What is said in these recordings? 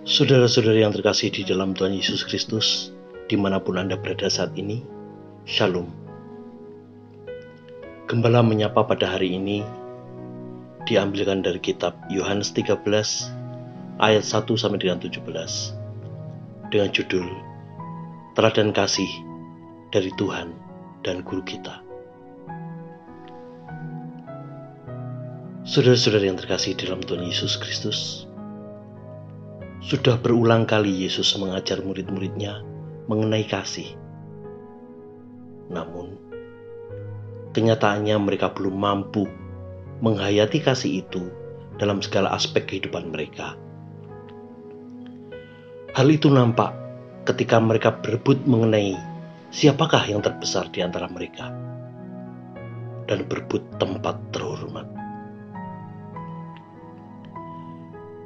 Saudara-saudara yang terkasih di dalam Tuhan Yesus Kristus, di mana pun Anda berada saat ini, Shalom. Gembala menyapa pada hari ini diambilkan dari kitab Yohanes 13 ayat 1 sampai dengan 17 dengan judul Teladan Kasih dari Tuhan dan Guru kita. Saudara-saudara yang terkasih dalam Tuhan Yesus Kristus, sudah berulang kali Yesus mengajar murid-muridnya mengenai kasih. Namun, kenyataannya mereka belum mampu menghayati kasih itu dalam segala aspek kehidupan mereka. Hal itu nampak ketika mereka berebut mengenai siapakah yang terbesar di antara mereka dan berebut tempat terhormat.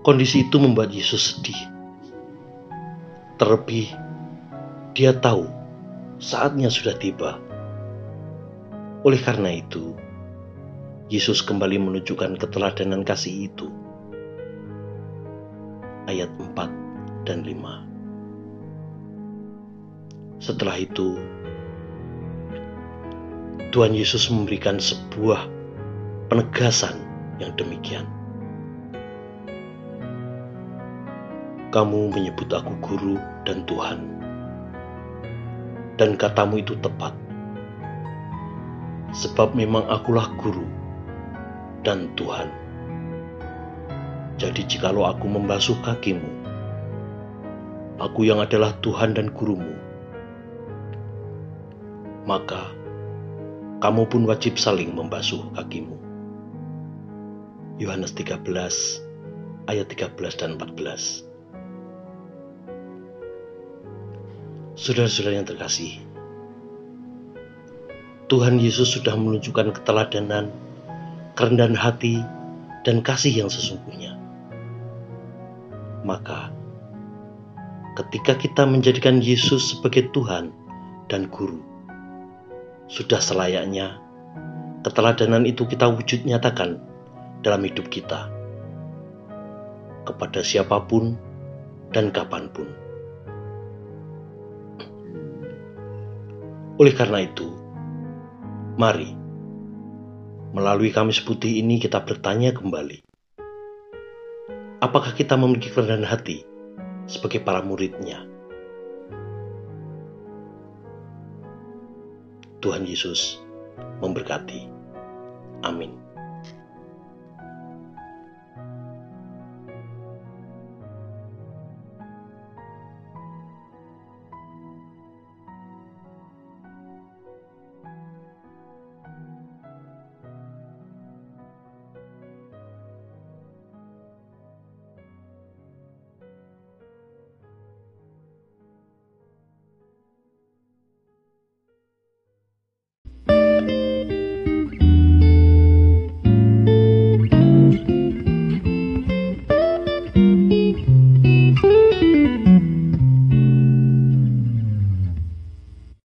Kondisi itu membuat Yesus sedih. Terlebih, dia tahu saatnya sudah tiba. Oleh karena itu, Yesus kembali menunjukkan keteladanan kasih itu. Ayat 4 dan 5. Setelah itu, Tuhan Yesus memberikan sebuah penegasan yang demikian. Kamu menyebut aku guru dan Tuhan. Dan katamu itu tepat. Sebab memang akulah guru dan Tuhan. Jadi jikalau aku membasuh kakimu, aku yang adalah Tuhan dan gurumu, maka kamu pun wajib saling membasuh kakimu. Yohanes 13 ayat 13 dan 14 Saudara-saudara yang terkasih, Tuhan Yesus sudah menunjukkan keteladanan, kerendahan hati, dan kasih yang sesungguhnya. Maka, ketika kita menjadikan Yesus sebagai Tuhan dan Guru, sudah selayaknya keteladanan itu kita wujud nyatakan dalam hidup kita kepada siapa pun dan kapan pun. Oleh karena itu, mari melalui Kamis Putih ini kita bertanya kembali. Apakah kita memiliki kerendahan hati sebagai para muridnya? Tuhan Yesus memberkati. Amin.